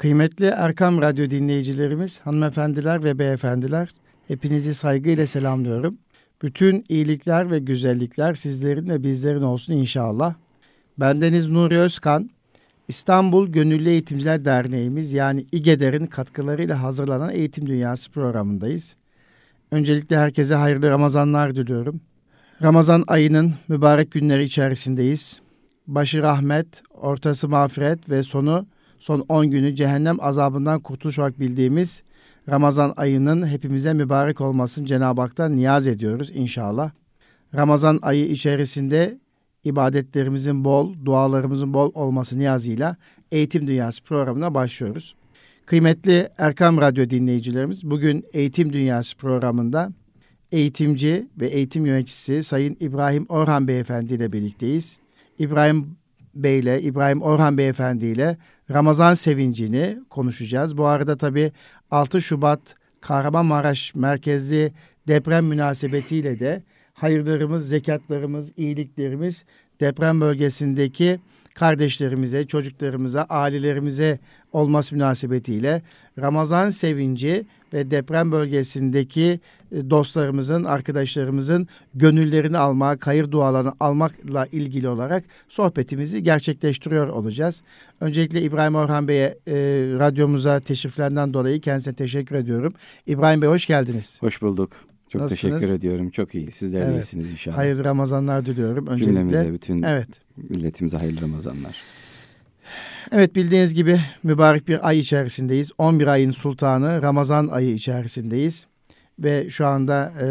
Kıymetli Erkam Radyo dinleyicilerimiz, hanımefendiler ve beyefendiler, hepinizi saygıyla selamlıyorum. Bütün iyilikler ve güzellikler sizlerin ve bizlerin olsun inşallah. Bendeniz Nuri Özkan, İstanbul Gönüllü Eğitimciler Derneğimiz yani İGEDER'in katkılarıyla hazırlanan Eğitim Dünyası programındayız. Öncelikle herkese hayırlı Ramazanlar diliyorum. Ramazan ayının mübarek günleri içerisindeyiz. Başı rahmet, ortası mağfiret ve sonu son 10 günü cehennem azabından kurtuluş olarak bildiğimiz Ramazan ayının hepimize mübarek olmasını Cenab-ı Hak'tan niyaz ediyoruz inşallah. Ramazan ayı içerisinde ibadetlerimizin bol, dualarımızın bol olması niyazıyla Eğitim Dünyası programına başlıyoruz. Kıymetli Erkam Radyo dinleyicilerimiz, bugün Eğitim Dünyası programında eğitimci ve eğitim yöneticisi Sayın İbrahim Orhan Beyefendi ile birlikteyiz. İbrahim Bey ile, İbrahim Orhan Beyefendi ile Ramazan sevincini konuşacağız. Bu arada tabii 6 Şubat Kahramanmaraş merkezli deprem münasebetiyle de hayırlarımız, zekatlarımız, iyiliklerimiz deprem bölgesindeki kardeşlerimize, çocuklarımıza, ailelerimize olması münasebetiyle Ramazan sevinci ve deprem bölgesindeki dostlarımızın, arkadaşlarımızın gönüllerini almak, hayır dualarını almakla ilgili olarak sohbetimizi gerçekleştiriyor olacağız. Öncelikle İbrahim Orhan Bey'e e, radyomuza teşriflerinden dolayı kendisine teşekkür ediyorum. İbrahim Bey hoş geldiniz. Hoş bulduk. Çok Nasılsınız? teşekkür ediyorum. Çok iyi. Sizler evet. iyisiniz inşallah. Hayırlı Ramazanlar diliyorum. Öncelikle, Cümlemize, bütün evet. milletimize hayırlı Ramazanlar. Evet bildiğiniz gibi mübarek bir ay içerisindeyiz. 11 ayın sultanı Ramazan ayı içerisindeyiz. Ve şu anda e,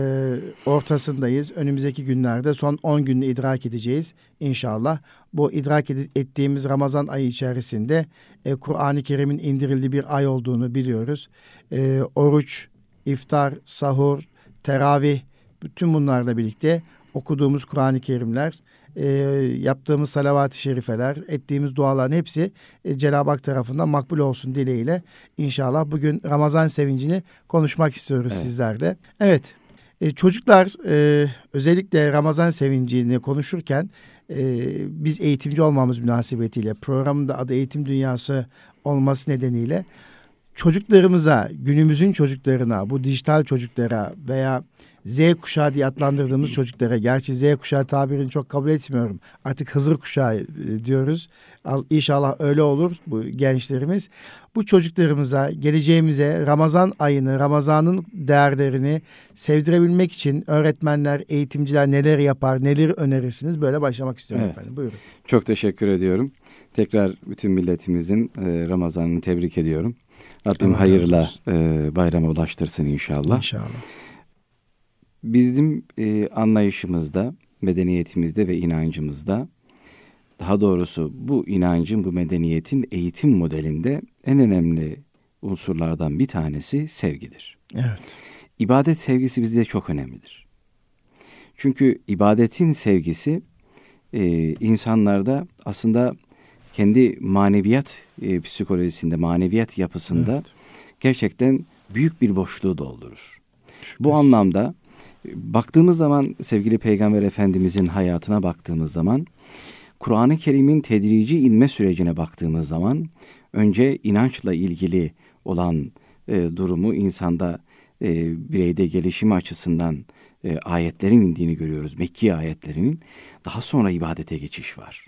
ortasındayız. Önümüzdeki günlerde son 10 günü idrak edeceğiz inşallah. Bu idrak ettiğimiz Ramazan ayı içerisinde e, Kur'an-ı Kerim'in indirildiği bir ay olduğunu biliyoruz. E, oruç, iftar, sahur, teravih bütün bunlarla birlikte okuduğumuz Kur'an-ı Kerimler e, yaptığımız salavat-ı şerifeler, ettiğimiz duaların hepsi e, Cenab-ı Hak tarafından makbul olsun dileğiyle inşallah bugün Ramazan sevincini konuşmak istiyoruz evet. sizlerle. Evet, e, çocuklar e, özellikle Ramazan sevincini konuşurken e, biz eğitimci olmamız münasebetiyle programın da adı Eğitim Dünyası olması nedeniyle çocuklarımıza, günümüzün çocuklarına, bu dijital çocuklara veya Z kuşağı diye adlandırdığımız çocuklara, gerçi Z kuşağı tabirini çok kabul etmiyorum. Artık Hızır kuşağı e, diyoruz. İnşallah öyle olur bu gençlerimiz. Bu çocuklarımıza, geleceğimize Ramazan ayını, Ramazan'ın değerlerini sevdirebilmek için öğretmenler, eğitimciler neler yapar, neler önerirsiniz? Böyle başlamak istiyorum evet. efendim. Buyurun. Çok teşekkür ediyorum. Tekrar bütün milletimizin e, Ramazan'ını tebrik ediyorum. Rabbim hayırla e, bayrama ulaştırsın inşallah. İnşallah. Bizim e, anlayışımızda, medeniyetimizde ve inancımızda daha doğrusu bu inancın, bu medeniyetin eğitim modelinde en önemli unsurlardan bir tanesi sevgidir. Evet. İbadet sevgisi bizde çok önemlidir. Çünkü ibadetin sevgisi e, insanlarda aslında kendi maneviyat e, psikolojisinde, maneviyat yapısında evet. gerçekten büyük bir boşluğu doldurur. Şüphesiz. Bu anlamda baktığımız zaman sevgili Peygamber Efendimizin hayatına baktığımız zaman Kur'an-ı Kerim'in tedrici inme sürecine baktığımız zaman önce inançla ilgili olan e, durumu insanda e, bireyde gelişimi açısından e, ayetlerin indiğini görüyoruz. Mekki ayetlerinin. Daha sonra ibadete geçiş var.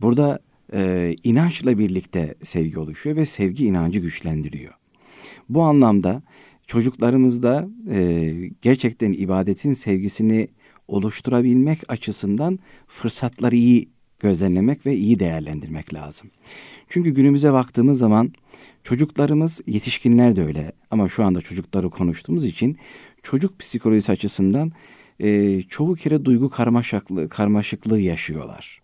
Burada e, inançla birlikte sevgi oluşuyor ve sevgi inancı güçlendiriyor. Bu anlamda çocuklarımızda e, gerçekten ibadetin sevgisini oluşturabilmek açısından fırsatları iyi gözlemlemek ve iyi değerlendirmek lazım. Çünkü günümüze baktığımız zaman çocuklarımız, yetişkinler de öyle ama şu anda çocukları konuştuğumuz için çocuk psikolojisi açısından e, çoğu kere duygu karmaşıklığı, karmaşıklığı yaşıyorlar.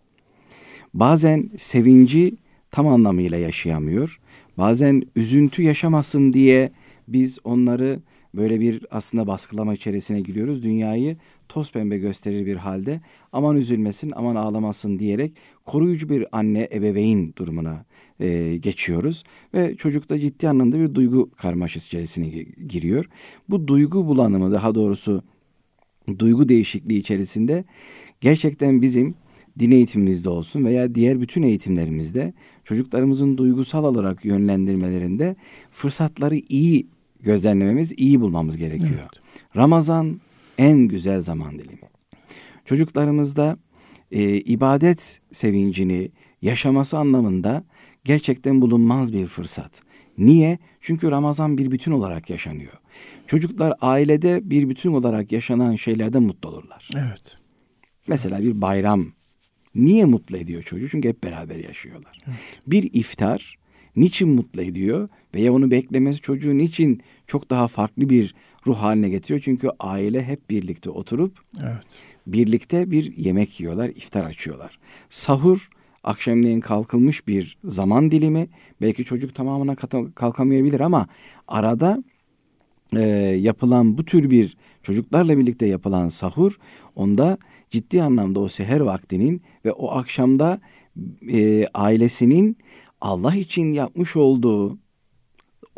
Bazen sevinci tam anlamıyla yaşayamıyor. Bazen üzüntü yaşamasın diye biz onları böyle bir aslında baskılama içerisine giriyoruz. Dünyayı toz pembe gösterir bir halde aman üzülmesin aman ağlamasın diyerek koruyucu bir anne ebeveyn durumuna e, geçiyoruz. Ve çocukta ciddi anlamda bir duygu karmaşası içerisine giriyor. Bu duygu bulanımı daha doğrusu duygu değişikliği içerisinde gerçekten bizim din eğitimimizde olsun veya diğer bütün eğitimlerimizde çocuklarımızın duygusal olarak yönlendirmelerinde fırsatları iyi gözlemlememiz, iyi bulmamız gerekiyor. Evet. Ramazan en güzel zaman dilimi. Çocuklarımızda e, ibadet sevincini yaşaması anlamında gerçekten bulunmaz bir fırsat. Niye? Çünkü Ramazan bir bütün olarak yaşanıyor. Çocuklar ailede bir bütün olarak yaşanan şeylerde mutlu olurlar. Evet. Mesela bir bayram niye mutlu ediyor çocuğu? Çünkü hep beraber yaşıyorlar. Evet. Bir iftar niçin mutlu ediyor veya onu beklemesi çocuğu niçin çok daha farklı bir ruh haline getiriyor? Çünkü aile hep birlikte oturup evet. birlikte bir yemek yiyorlar, iftar açıyorlar. Sahur akşamleyin kalkılmış bir zaman dilimi. Belki çocuk tamamına kalkamayabilir ama arada e, yapılan bu tür bir çocuklarla birlikte yapılan sahur onda ciddi anlamda o seher vaktinin ve o akşamda e, ailesinin Allah için yapmış olduğu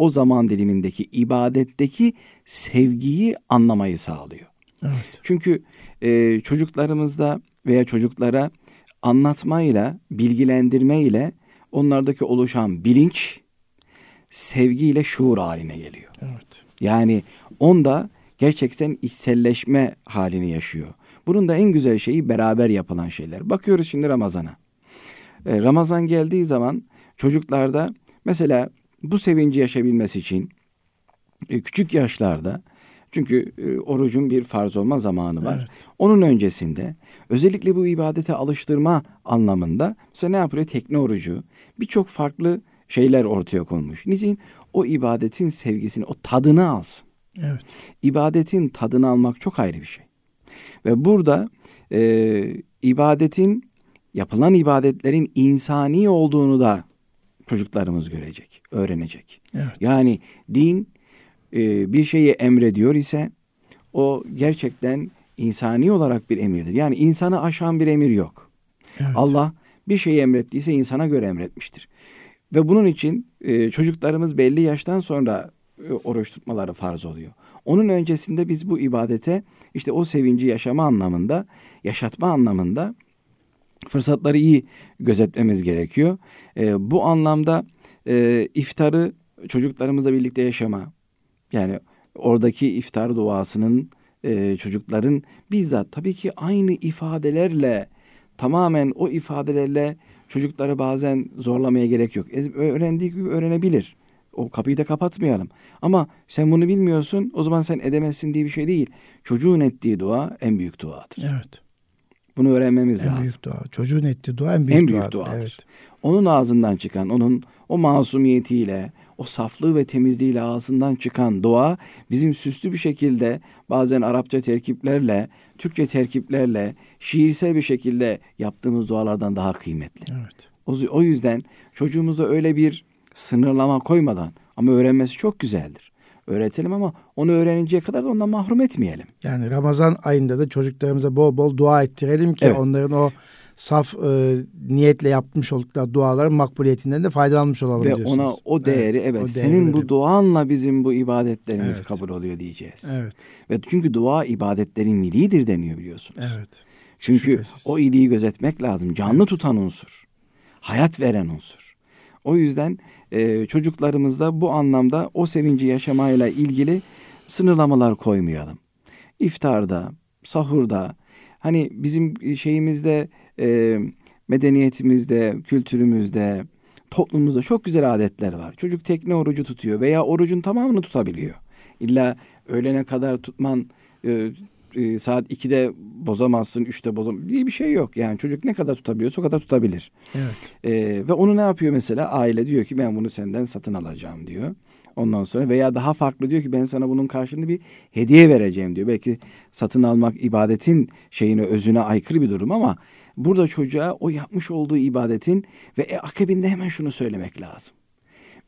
o zaman dilimindeki ibadetteki sevgiyi anlamayı sağlıyor. Evet. Çünkü e, çocuklarımızda veya çocuklara anlatmayla, bilgilendirmeyle onlardaki oluşan bilinç sevgiyle şuur haline geliyor. Evet. Yani onda gerçekten içselleşme halini yaşıyor. Bunun da en güzel şeyi beraber yapılan şeyler. Bakıyoruz şimdi Ramazan'a. Ee, Ramazan geldiği zaman çocuklarda mesela bu sevinci yaşayabilmesi için e, küçük yaşlarda çünkü e, orucun bir farz olma zamanı var. Evet. Onun öncesinde özellikle bu ibadete alıştırma anlamında mesela ne yapıyor? Tekne orucu birçok farklı şeyler ortaya konmuş. Niçin? O ibadetin sevgisini, o tadını alsın. Evet. İbadetin tadını almak çok ayrı bir şey. Ve burada e, ibadetin, yapılan ibadetlerin insani olduğunu da çocuklarımız görecek, öğrenecek. Evet. Yani din e, bir şeyi emrediyor ise o gerçekten insani olarak bir emirdir. Yani insanı aşan bir emir yok. Evet. Allah bir şeyi emrettiyse insana göre emretmiştir. Ve bunun için e, çocuklarımız belli yaştan sonra e, oruç tutmaları farz oluyor. Onun öncesinde biz bu ibadete işte o sevinci yaşama anlamında, yaşatma anlamında fırsatları iyi gözetmemiz gerekiyor. E, bu anlamda e, iftarı çocuklarımızla birlikte yaşama, yani oradaki iftar duasının e, çocukların bizzat tabii ki aynı ifadelerle tamamen o ifadelerle çocukları bazen zorlamaya gerek yok. Öğrendiği gibi öğrenebilir. O kapıyı da kapatmayalım. Ama sen bunu bilmiyorsun o zaman sen edemezsin diye bir şey değil. Çocuğun ettiği dua en büyük duadır. Evet. Bunu öğrenmemiz en lazım. En büyük dua. Çocuğun ettiği dua en büyük, en büyük duadır. duadır. Evet. Onun ağzından çıkan, onun o masumiyetiyle, o saflığı ve temizliğiyle ağzından çıkan dua bizim süslü bir şekilde bazen Arapça terkiplerle, Türkçe terkiplerle, şiirsel bir şekilde yaptığımız dualardan daha kıymetli. Evet. O, o yüzden çocuğumuza öyle bir sınırlama koymadan ama öğrenmesi çok güzeldir. Öğretelim ama onu öğreninceye kadar da ondan mahrum etmeyelim. Yani Ramazan ayında da çocuklarımıza bol bol dua ettirelim ki evet. onların o saf e, niyetle yapmış oldukları duaların makbuliyetinden de faydalanmış olalım Ve diyorsunuz. ona o değeri evet, evet o senin bu duanla bizim bu ibadetlerimiz evet. kabul oluyor diyeceğiz. Evet. Ve çünkü dua ibadetlerin iliğidir deniyor biliyorsunuz. Evet. Çünkü Şüphesiz. o iliği gözetmek lazım. Canlı evet. tutan unsur. Hayat veren unsur. O yüzden e, çocuklarımızda bu anlamda o sevinci yaşamayla ilgili sınırlamalar koymayalım. İftarda, sahurda, hani bizim şeyimizde e, medeniyetimizde, kültürümüzde, toplumumuzda çok güzel adetler var. Çocuk tekne orucu tutuyor veya orucun tamamını tutabiliyor. İlla öğlene kadar tutman e, e, saat 2'de bozamazsın, 3'te bozamazsın diye bir şey yok. Yani çocuk ne kadar tutabiliyorsa o kadar tutabilir. Evet. E, ve onu ne yapıyor mesela? Aile diyor ki ben bunu senden satın alacağım diyor. Ondan sonra veya daha farklı diyor ki ben sana bunun karşılığında bir hediye vereceğim diyor. Belki satın almak ibadetin şeyine özüne aykırı bir durum ama burada çocuğa o yapmış olduğu ibadetin ve e, akabinde hemen şunu söylemek lazım.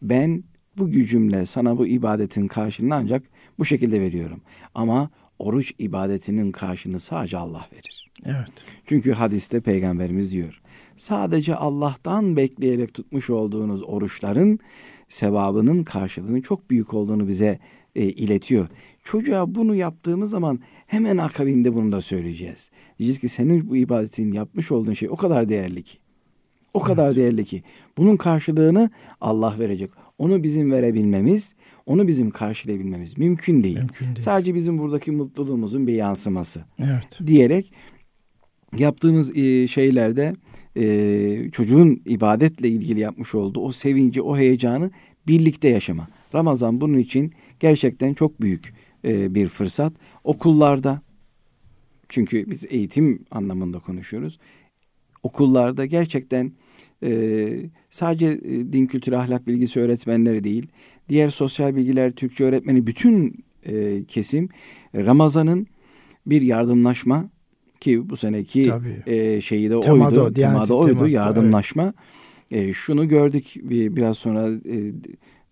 Ben bu gücümle sana bu ibadetin karşılığını ancak bu şekilde veriyorum. Ama oruç ibadetinin karşılığını sadece Allah verir. Evet. Çünkü hadiste peygamberimiz diyor. Sadece Allah'tan bekleyerek tutmuş olduğunuz oruçların sevabının karşılığının çok büyük olduğunu bize e, iletiyor. Çocuğa bunu yaptığımız zaman hemen akabinde bunu da söyleyeceğiz. Diyeceğiz ki senin bu ibadetin yapmış olduğun şey o kadar değerli ki. O kadar evet. değerli ki. Bunun karşılığını Allah verecek. Onu bizim verebilmemiz, onu bizim karşılayabilmemiz mümkün değil. Mümkün değil. Sadece bizim buradaki mutluluğumuzun bir yansıması. Evet. Diyerek yaptığımız e, şeylerde e, çocuğun ibadetle ilgili yapmış olduğu o sevinci, o heyecanı birlikte yaşama. Ramazan bunun için gerçekten çok büyük e, bir fırsat. Okullarda çünkü biz eğitim anlamında konuşuyoruz. Okullarda gerçekten e, sadece e, din kültürü ahlak bilgisi öğretmenleri değil, diğer sosyal bilgiler Türkçe öğretmeni bütün e, kesim Ramazan'ın bir yardımlaşma ki bu seneki e, şeyi de temada, oydu, temada oydu teması, yardımlaşma. Evet. E, şunu gördük bir, biraz sonra e,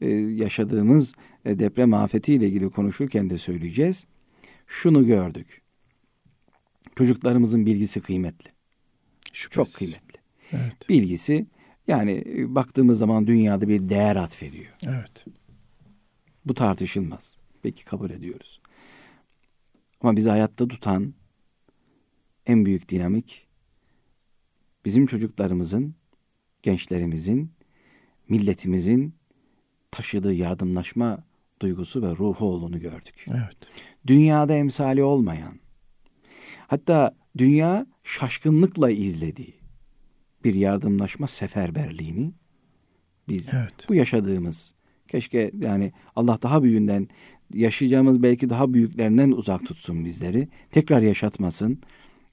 e, yaşadığımız e, deprem afetiyle ilgili konuşurken de söyleyeceğiz. Şunu gördük. Çocuklarımızın bilgisi kıymetli. Şüphesiz. Çok kıymetli. Evet. Bilgisi yani e, baktığımız zaman dünyada bir değer atfediyor. Evet. Bu tartışılmaz. Peki kabul ediyoruz. Ama bizi hayatta tutan en büyük dinamik bizim çocuklarımızın, gençlerimizin, milletimizin taşıdığı yardımlaşma duygusu ve ruhu olduğunu gördük. Evet. Dünyada emsali olmayan, hatta dünya şaşkınlıkla izlediği bir yardımlaşma seferberliğini biz evet. bu yaşadığımız keşke yani Allah daha büyüğünden yaşayacağımız belki daha büyüklerinden uzak tutsun bizleri. Tekrar yaşatmasın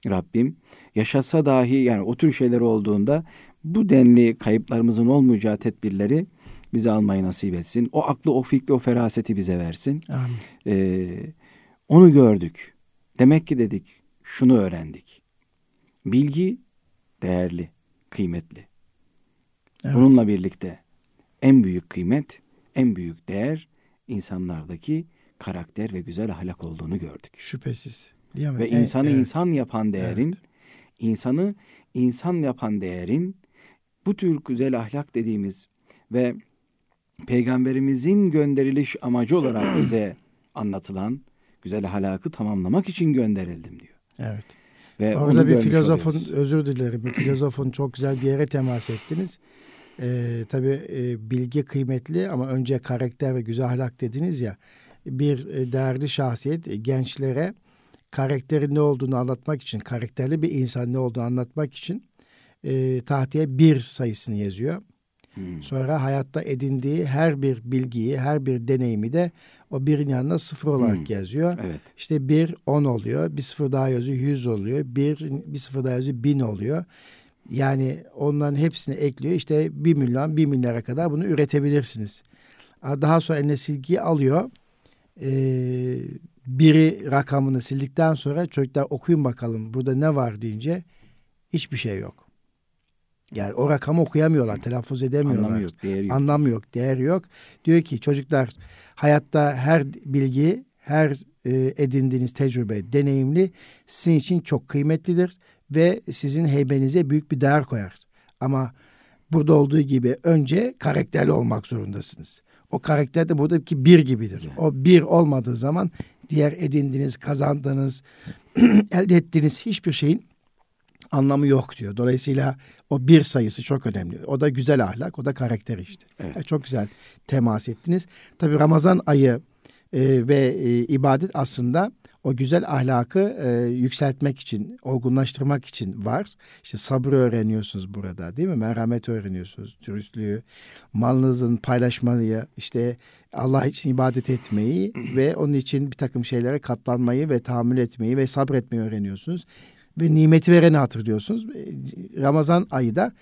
Rabbim. Yaşatsa dahi yani o tür şeyler olduğunda bu denli kayıplarımızın olmayacağı tedbirleri bize almayı nasip etsin. O aklı, o fikri, o feraseti bize versin. Amin. Ee, onu gördük. Demek ki dedik şunu öğrendik. Bilgi değerli, kıymetli. Evet. Bununla birlikte en büyük kıymet, en büyük değer insanlardaki karakter ve güzel ahlak olduğunu gördük. Şüphesiz. Değil mi? Ve e, insanı evet. insan yapan değerin, evet. insanı insan yapan değerin bu tür güzel ahlak dediğimiz ve peygamberimizin gönderiliş amacı olarak bize anlatılan güzel ahlakı tamamlamak için gönderildim diyor. Evet. Ve Orada bir filozofun oluyoruz. özür dilerim bir filozofun çok güzel bir yere temas ettiniz. Ee, tabii e, bilgi kıymetli ama önce karakter ve güzel ahlak dediniz ya. Bir e, değerli şahsiyet e, gençlere karakterin ne olduğunu anlatmak için, karakterli bir insan ne olduğunu anlatmak için e, tahtaya bir sayısını yazıyor. Hmm. Sonra hayatta edindiği her bir bilgiyi, her bir deneyimi de o birin yanına sıfır olarak hmm. yazıyor. Evet. İşte bir on oluyor, bir sıfır daha yazıyor yüz oluyor, bir, bir sıfır daha yazıyor bin oluyor. Yani onların hepsini ekliyor. İşte bir milyon, bir milyara kadar bunu üretebilirsiniz. Daha sonra eline silgiyi alıyor. Ee, biri rakamını sildikten sonra çocuklar okuyun bakalım burada ne var deyince hiçbir şey yok. Yani o rakamı okuyamıyorlar, telaffuz edemiyorlar. Anlamı yok, değeri yok. Anlamı yok, değer yok. Diyor ki çocuklar hayatta her bilgi, her e, edindiğiniz tecrübe, deneyimli sizin için çok kıymetlidir ve sizin heybenize büyük bir değer koyar. Ama burada olduğu gibi önce karakterli olmak zorundasınız. O karakter de buradaki bir gibidir. O bir olmadığı zaman diğer edindiğiniz, kazandığınız, elde ettiğiniz hiçbir şeyin anlamı yok diyor. Dolayısıyla o bir sayısı çok önemli. O da güzel ahlak, o da karakter işte. Evet. Yani çok güzel temas ettiniz. Tabi Ramazan ayı e, ve e, ibadet aslında o güzel ahlakı e, yükseltmek için, olgunlaştırmak için var. İşte sabrı öğreniyorsunuz burada değil mi? Merhamet öğreniyorsunuz, dürüstlüğü, malınızın paylaşmayı, işte Allah için ibadet etmeyi ve onun için bir takım şeylere katlanmayı ve tahammül etmeyi ve sabretmeyi öğreniyorsunuz. Ve nimeti vereni hatırlıyorsunuz. E, Ramazan ayı da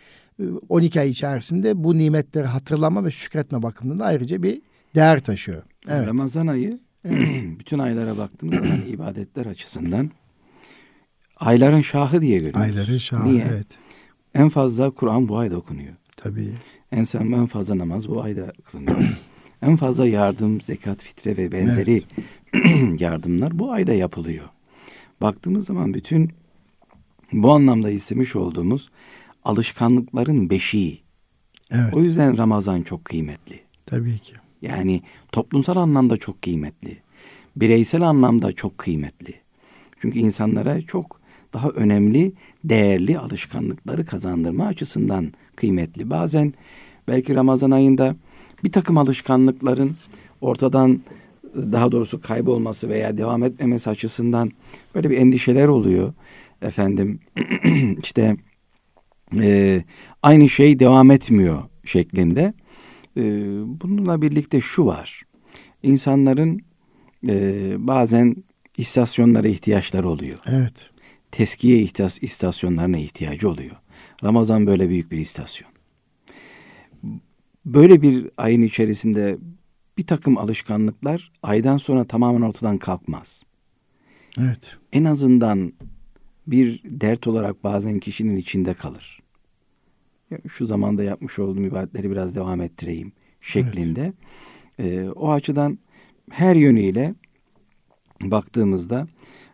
12 e, ay içerisinde bu nimetleri hatırlama ve şükretme bakımından ayrıca bir değer taşıyor. Evet. Ramazan ayı bütün aylara baktığımız zaman ibadetler açısından ayların şahı diye görüyoruz. Ayların şahı Niye? evet. En fazla Kur'an bu ayda okunuyor. Tabii. En, en fazla namaz bu ayda kılınıyor. en fazla yardım, zekat, fitre ve benzeri evet. yardımlar bu ayda yapılıyor. Baktığımız zaman bütün bu anlamda istemiş olduğumuz alışkanlıkların beşiği. Evet. O yüzden Ramazan çok kıymetli. Tabii ki. Yani toplumsal anlamda çok kıymetli. Bireysel anlamda çok kıymetli. Çünkü insanlara çok daha önemli, değerli alışkanlıkları kazandırma açısından kıymetli. Bazen belki Ramazan ayında bir takım alışkanlıkların ortadan daha doğrusu kaybolması veya devam etmemesi açısından böyle bir endişeler oluyor. Efendim işte e, aynı şey devam etmiyor şeklinde. E, bununla birlikte şu var. İnsanların e, bazen istasyonlara ihtiyaçları oluyor. Evet. Teskiye ihtiyaç istasyonlarına ihtiyacı oluyor. Ramazan böyle büyük bir istasyon. Böyle bir ayın içerisinde bir takım alışkanlıklar aydan sonra tamamen ortadan kalkmaz. Evet. En azından bir dert olarak bazen kişinin içinde kalır. Şu zamanda yapmış olduğum ibadetleri biraz devam ettireyim şeklinde. Evet. Ee, o açıdan her yönüyle baktığımızda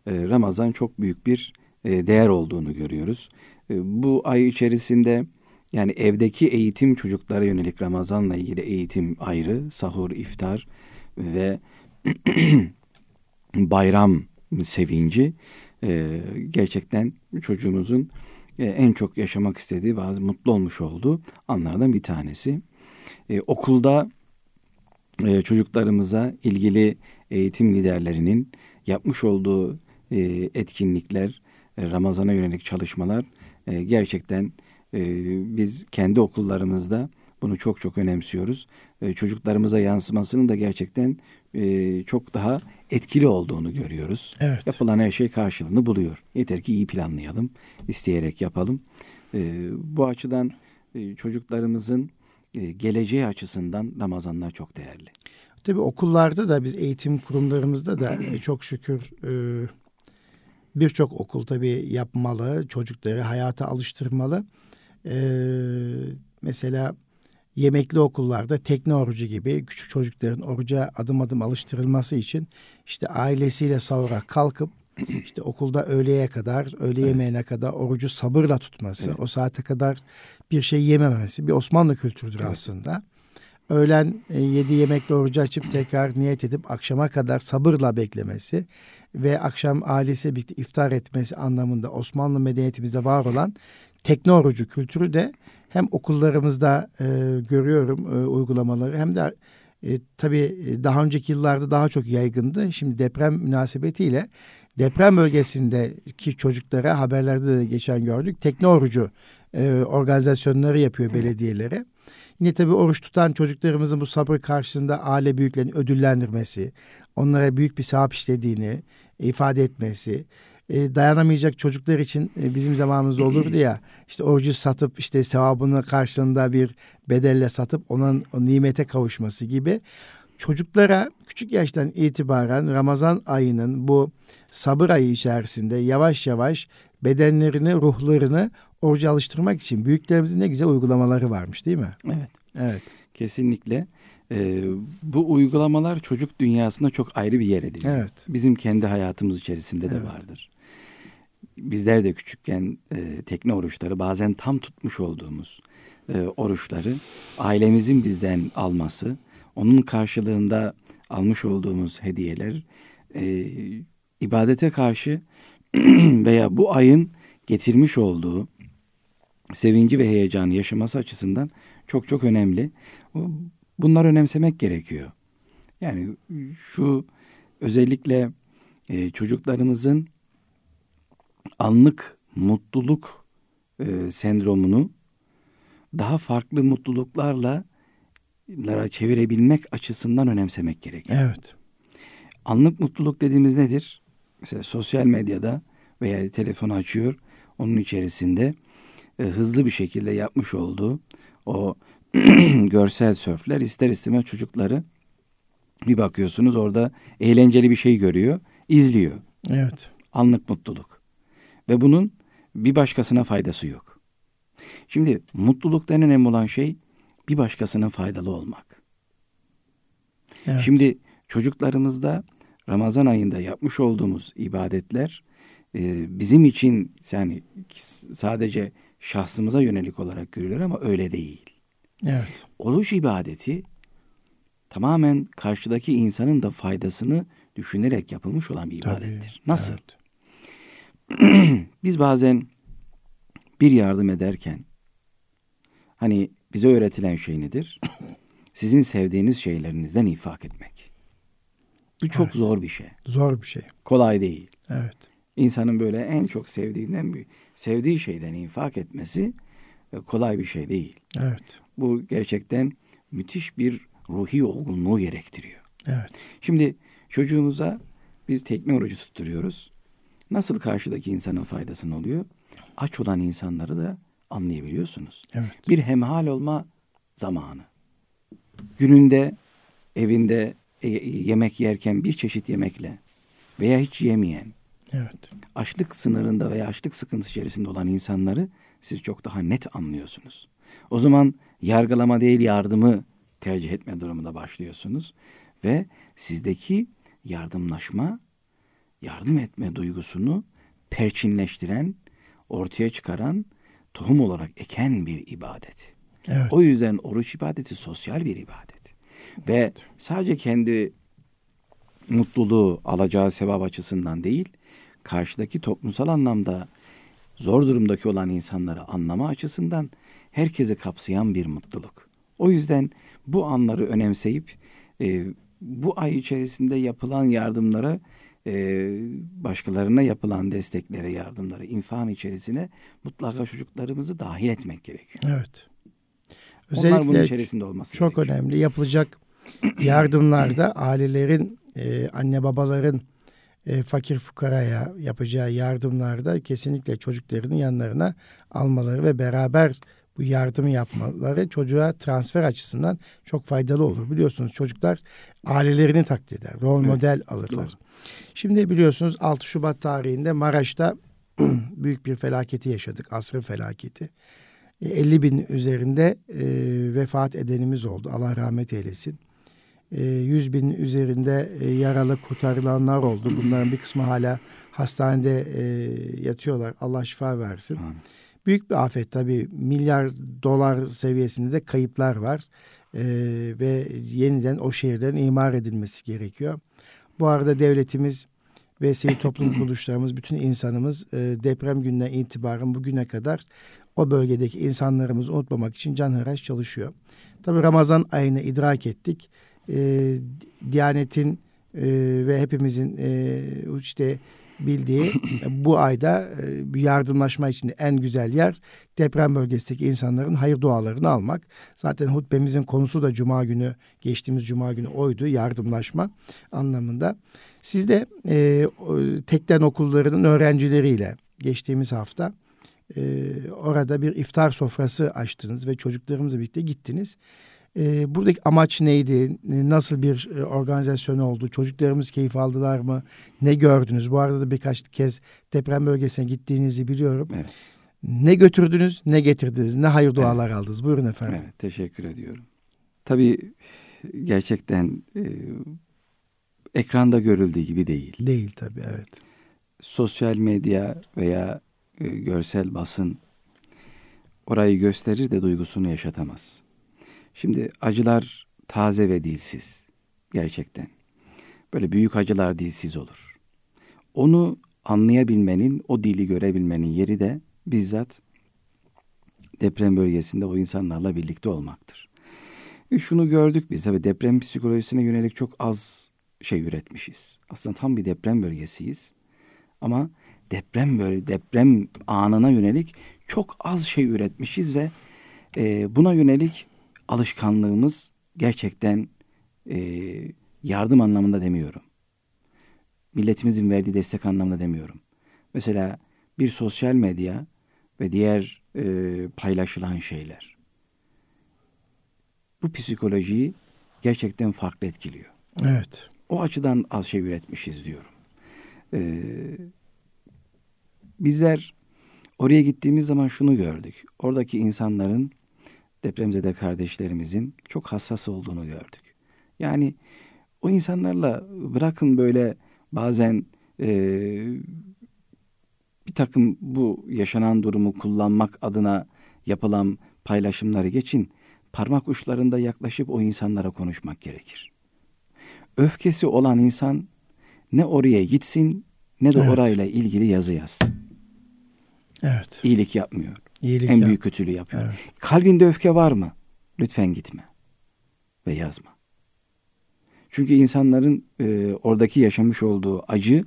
e, Ramazan çok büyük bir e, değer olduğunu görüyoruz. E, bu ay içerisinde yani evdeki eğitim çocuklara yönelik Ramazan'la ilgili eğitim ayrı, sahur, iftar ve bayram sevinci e, gerçekten çocuğumuzun e, en çok yaşamak istediği bazı mutlu olmuş olduğu anlardan bir tanesi. E, okulda çocuklarımıza ilgili eğitim liderlerinin yapmış olduğu etkinlikler, Ramazan'a yönelik çalışmalar gerçekten biz kendi okullarımızda bunu çok çok önemsiyoruz. E, çocuklarımıza yansımasının da gerçekten çok daha etkili olduğunu görüyoruz. Evet. Yapılan her şey karşılığını buluyor. Yeter ki iyi planlayalım, isteyerek yapalım. E, bu açıdan e, çocuklarımızın e, geleceği açısından Ramazanlar çok değerli. Tabii okullarda da biz eğitim kurumlarımızda da e, çok şükür e, birçok okul tabii yapmalı, çocukları hayata alıştırmalı. E, mesela yemekli okullarda tekne orucu gibi küçük çocukların oruca adım adım alıştırılması için işte ailesiyle sahura kalkıp işte okulda öğleye kadar, öğle evet. yemeğine kadar orucu sabırla tutması, evet. o saate kadar bir şey yememesi bir Osmanlı kültürüdür evet. aslında. Öğlen e, yedi yemekle orucu açıp tekrar niyet edip akşama kadar sabırla beklemesi ve akşam ailesi birlikte iftar etmesi anlamında Osmanlı medeniyetimizde var olan tekne orucu kültürü de hem okullarımızda e, görüyorum e, uygulamaları hem de e, tabii e, daha önceki yıllarda daha çok yaygındı. Şimdi deprem münasebetiyle deprem bölgesindeki çocuklara haberlerde de geçen gördük. Tekne orucu e, organizasyonları yapıyor belediyelere. Yine tabii oruç tutan çocuklarımızın bu sabır karşısında aile büyüklerini ödüllendirmesi, onlara büyük bir sevap işlediğini ifade etmesi, e, dayanamayacak çocuklar için e, bizim zamanımızda olurdu ya işte orucu satıp işte sevabını karşılığında bir bedelle satıp onun o nimete kavuşması gibi çocuklara küçük yaştan itibaren Ramazan ayının bu sabır ayı içerisinde yavaş yavaş bedenlerini, ruhlarını oruca alıştırmak için büyüklerimizin ne güzel uygulamaları varmış değil mi? Evet. Evet. Kesinlikle. Ee, bu uygulamalar çocuk dünyasında çok ayrı bir yer ediniyor. Evet. Bizim kendi hayatımız içerisinde evet. de vardır. Bizler de küçükken e, tekne oruçları bazen tam tutmuş olduğumuz e, oruçları ailemizin bizden alması, onun karşılığında almış olduğumuz hediyeler e, ibadete karşı veya bu ayın getirmiş olduğu sevinci ve heyecanı yaşaması açısından çok çok önemli. Bunlar önemsemek gerekiyor. Yani şu özellikle e, çocuklarımızın anlık mutluluk e, sendromunu daha farklı mutluluklarla çevirebilmek açısından önemsemek gerekiyor. Evet. Anlık mutluluk dediğimiz nedir? Mesela sosyal medyada veya telefonu açıyor. Onun içerisinde e, hızlı bir şekilde yapmış olduğu o görsel sörfler ister istemez çocukları bir bakıyorsunuz orada eğlenceli bir şey görüyor, izliyor. Evet. Anlık mutluluk. Ve bunun bir başkasına faydası yok. Şimdi mutlulukta en önemli olan şey bir başkasına faydalı olmak. Evet. Şimdi çocuklarımızda Ramazan ayında yapmış olduğumuz ibadetler e, bizim için yani sadece şahsımıza yönelik olarak görülür ama öyle değil. Evet. Oruç ibadeti tamamen karşıdaki insanın da faydasını düşünerek yapılmış olan bir ibadettir. Tabii, Nasıl? evet. Biz bazen bir yardım ederken hani bize öğretilen şey nedir? Sizin sevdiğiniz şeylerinizden infak etmek. Bu çok Evet. zor bir şey. Zor bir şey. Kolay değil. Evet. İnsanın böyle en çok sevdiğinden sevdiği şeyden infak etmesi kolay bir şey değil. Evet. Bu gerçekten müthiş bir ruhi olgunluğu gerektiriyor. Evet. Şimdi çocuğumuza biz tekne orucu tutturuyoruz. Nasıl karşıdaki insanın faydasını oluyor? Aç olan insanları da anlayabiliyorsunuz. Evet. Bir hemhal olma zamanı. Gününde evinde e, yemek yerken bir çeşit yemekle veya hiç yemeyen, Evet. açlık sınırında veya açlık sıkıntısı içerisinde olan insanları siz çok daha net anlıyorsunuz. O zaman yargılama değil yardımı tercih etme durumunda başlıyorsunuz ve sizdeki yardımlaşma, yardım etme duygusunu perçinleştiren, ortaya çıkaran, tohum olarak eken bir ibadet. Evet. O yüzden oruç ibadeti sosyal bir ibadet. Ve sadece kendi mutluluğu alacağı sevap açısından değil, karşıdaki toplumsal anlamda zor durumdaki olan insanları anlama açısından herkesi kapsayan bir mutluluk. O yüzden bu anları önemseyip e, bu ay içerisinde yapılan yardımlara e, başkalarına yapılan desteklere, yardımlara, infan içerisine mutlaka çocuklarımızı dahil etmek gerekiyor. Evet. Onlar bunun içerisinde olması çok gerekiyor. önemli. Yapılacak yardımlarda ailelerin, e, anne babaların e, fakir fukaraya yapacağı yardımlarda kesinlikle çocuklarının yanlarına almaları ve beraber bu yardımı yapmaları çocuğa transfer açısından çok faydalı olur. Biliyorsunuz çocuklar ailelerini taklit eder, rol Evet, model alırlar. doğru. Şimdi biliyorsunuz 6 Şubat tarihinde Maraş'ta büyük bir felaketi yaşadık, asrın felaketi. E, 50 bin üzerinde e, vefat edenimiz oldu. Allah rahmet eylesin. E, 100 bin üzerinde e, yaralı kurtarılanlar oldu. Bunların bir kısmı hala hastanede e, yatıyorlar. Allah şifa versin. Amin. Büyük bir afet tabii. Milyar dolar seviyesinde de kayıplar var. E, ve yeniden o şehirlerin imar edilmesi gerekiyor. Bu arada devletimiz ve sivil toplum kuruluşlarımız, bütün insanımız e, deprem gününe itibaren bugüne kadar o bölgedeki insanlarımızı unutmamak için canhıraş çalışıyor. Tabi Ramazan ayını idrak ettik. E, Diyanet'in e, ve hepimizin e, işte bildiği bu ayda e, yardımlaşma için en güzel yer deprem bölgesindeki insanların hayır dualarını almak. Zaten hutbemizin konusu da cuma günü geçtiğimiz cuma günü oydu yardımlaşma anlamında. Siz de e, tekten okullarının öğrencileriyle geçtiğimiz hafta e, orada bir iftar sofrası açtınız ve çocuklarımızla birlikte gittiniz. E, buradaki amaç neydi? E, Nasıl bir e, organizasyon oldu? Çocuklarımız keyif aldılar mı? Ne gördünüz? Bu arada da birkaç kez deprem bölgesine gittiğinizi biliyorum. Evet. Ne götürdünüz, ne getirdiniz, ne hayır dualar aldınız? Buyurun efendim. Evet, teşekkür ediyorum. Tabii gerçekten e, ekranda görüldüğü gibi değil. Değil tabii evet. Sosyal medya veya e, görsel basın orayı gösterir de duygusunu yaşatamaz. Şimdi acılar taze ve dilsiz. Gerçekten. Böyle büyük acılar dilsiz olur. Onu anlayabilmenin, o dili görebilmenin yeri de bizzat deprem bölgesinde o insanlarla birlikte olmaktır. E şunu gördük biz tabii deprem psikolojisine yönelik çok az şey üretmişiz. Aslında tam bir deprem bölgesiyiz. Ama deprem böyle deprem anına yönelik çok az şey üretmişiz ve e, buna yönelik alışkanlığımız gerçekten e, yardım anlamında demiyorum. Milletimizin verdiği destek anlamında demiyorum. Mesela bir sosyal medya ve diğer e, paylaşılan şeyler. Bu psikolojiyi gerçekten farklı etkiliyor. Evet. O açıdan az şey üretmişiz diyorum. Ee, bizler oraya gittiğimiz zaman şunu gördük. Oradaki insanların depremzede kardeşlerimizin çok hassas olduğunu gördük. Yani o insanlarla bırakın böyle bazen e, bir takım bu yaşanan durumu kullanmak adına yapılan paylaşımları geçin. parmak uçlarında yaklaşıp o insanlara konuşmak gerekir. Öfkesi olan insan ne oraya gitsin ne de Evet. orayla ilgili yazı yazsın. Evet. İyilik yapmıyor. İyilik en yap. büyük kötülüğü yapıyor. Evet. Kalbinde öfke var mı? Lütfen gitme ve yazma. Çünkü insanların e, oradaki yaşamış olduğu acı,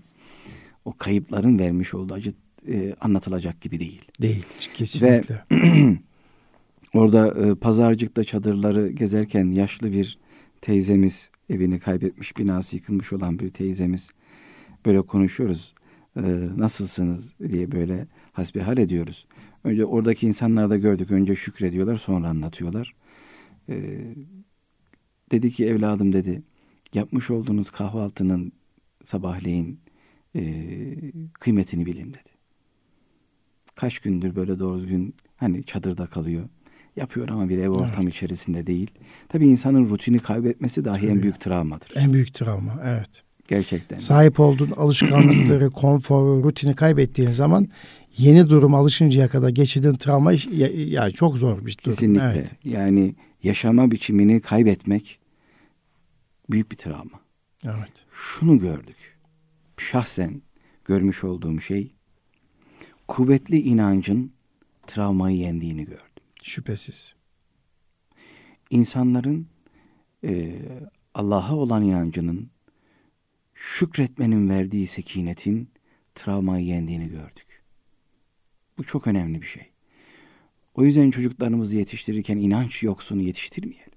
o kayıpların vermiş olduğu acı e, anlatılacak gibi değil. Değil. Kesinlikle. Orada e, pazarcıkta çadırları gezerken yaşlı bir teyzemiz, evini kaybetmiş, binası yıkılmış olan bir teyzemiz böyle konuşuyoruz. E, nasılsınız diye böyle hasbihal ediyoruz. Önce oradaki insanlar da gördük. Önce şükrediyorlar, sonra anlatıyorlar. E, dedi ki evladım dedi, yapmış olduğunuz kahvaltının sabahleyin e, kıymetini bilin dedi. Kaç gündür böyle doğru düzgün hani çadırda kalıyor. Yapıyor ama bir ev ortamı içerisinde değil. Tabii insanın rutini kaybetmesi dahi en Tabii. büyük travmadır. En büyük travma. Evet. Gerçekten. Sahip olduğun alışkanlıkları, konforu, rutini kaybettiğin zaman yeni duruma alışıncaya kadar geçirdiğin travma ya- yani çok zor bir durum. Kesinlikle. Evet. Yani yaşama biçimini kaybetmek büyük bir travma. Evet. Şunu gördük. Şahsen görmüş olduğum şey kuvvetli inancın travmayı yendiğini gördüm. Şüphesiz. İnsanların e, Allah'a olan inancının şükretmenin verdiği sekinetin travmayı yendiğini gördük. Bu çok önemli bir şey. O yüzden çocuklarımızı yetiştirirken inanç yoksunu yetiştirmeyelim.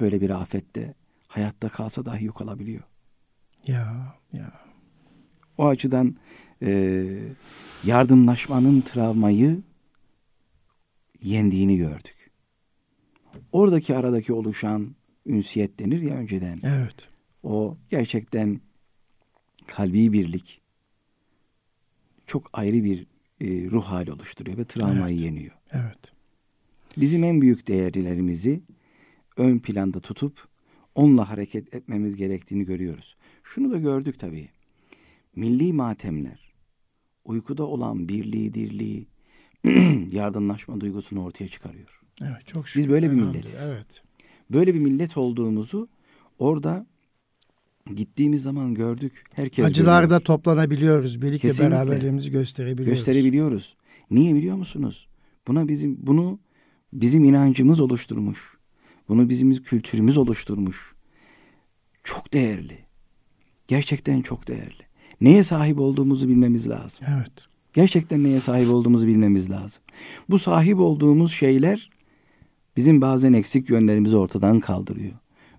Böyle bir afette hayatta kalsa dahi yok olabiliyor. Ya ya. O açıdan e, yardımlaşmanın travmayı yendiğini gördük. Oradaki aradaki oluşan ünsiyet denir ya önceden. Evet. O gerçekten kalbi birlik çok ayrı bir e, ruh hali oluşturuyor ve travmayı Evet. yeniyor. Evet. Bizim en büyük değerlerimizi ön planda tutup onunla hareket etmemiz gerektiğini görüyoruz. Şunu da gördük tabii. Milli matemler uykuda olan birliği, dirliği, yardımlaşma duygusunu ortaya çıkarıyor. Evet. Çok şükür. Biz böyle bir milletiz. Evet. Böyle bir millet olduğumuzu orada gittiğimiz zaman gördük. Herkes Acılarda görüyor. toplanabiliyoruz. Birlikte Kesinlikle. beraberliğimizi gösterebiliyoruz. gösterebiliyoruz. Niye biliyor musunuz? Buna bizim bunu bizim inancımız oluşturmuş. Bunu bizim kültürümüz oluşturmuş. Çok değerli. Gerçekten çok değerli. Neye sahip olduğumuzu bilmemiz lazım. Evet. Gerçekten neye sahip olduğumuzu bilmemiz lazım. Bu sahip olduğumuz şeyler bizim bazen eksik yönlerimizi ortadan kaldırıyor.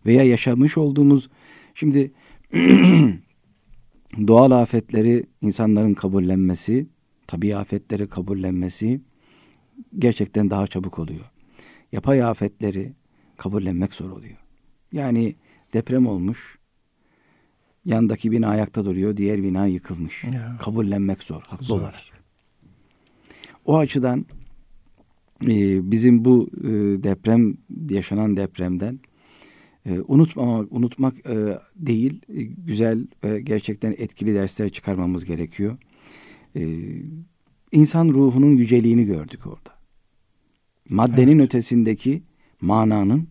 Veya yaşamış olduğumuz şimdi doğal afetleri insanların kabullenmesi, tabii afetleri kabullenmesi gerçekten daha çabuk oluyor. Yapay afetleri kabullenmek zor oluyor. Yani deprem olmuş, yandaki bina ayakta duruyor, diğer bina yıkılmış. Ya. Kabullenmek zor, haklı Zor. olarak. O açıdan e, bizim bu e, deprem, yaşanan depremden e, unutmamak, unutmak e, değil, e, güzel ve gerçekten etkili dersler çıkarmamız gerekiyor. E, insan ruhunun yüceliğini gördük orada. Maddenin ötesindeki mananın,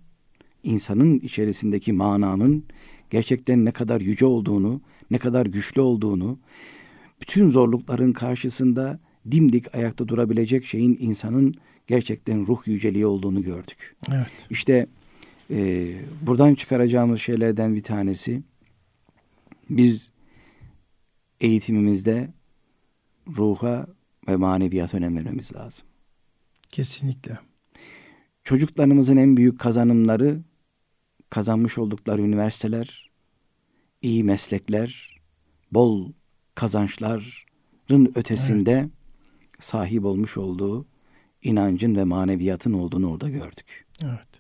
insanın içerisindeki mananın gerçekten ne kadar yüce olduğunu, ne kadar güçlü olduğunu, bütün zorlukların karşısında dimdik ayakta durabilecek şeyin insanın gerçekten ruh yüceliği olduğunu gördük. Evet. İşte e, buradan çıkaracağımız şeylerden bir tanesi biz eğitimimizde ruha ve maneviyat önem vermemiz lazım. Kesinlikle. Çocuklarımızın en büyük kazanımları kazanmış oldukları üniversiteler, iyi meslekler, bol kazançların ötesinde sahip olmuş olduğu inancın ve maneviyatın olduğunu orada gördük. Evet.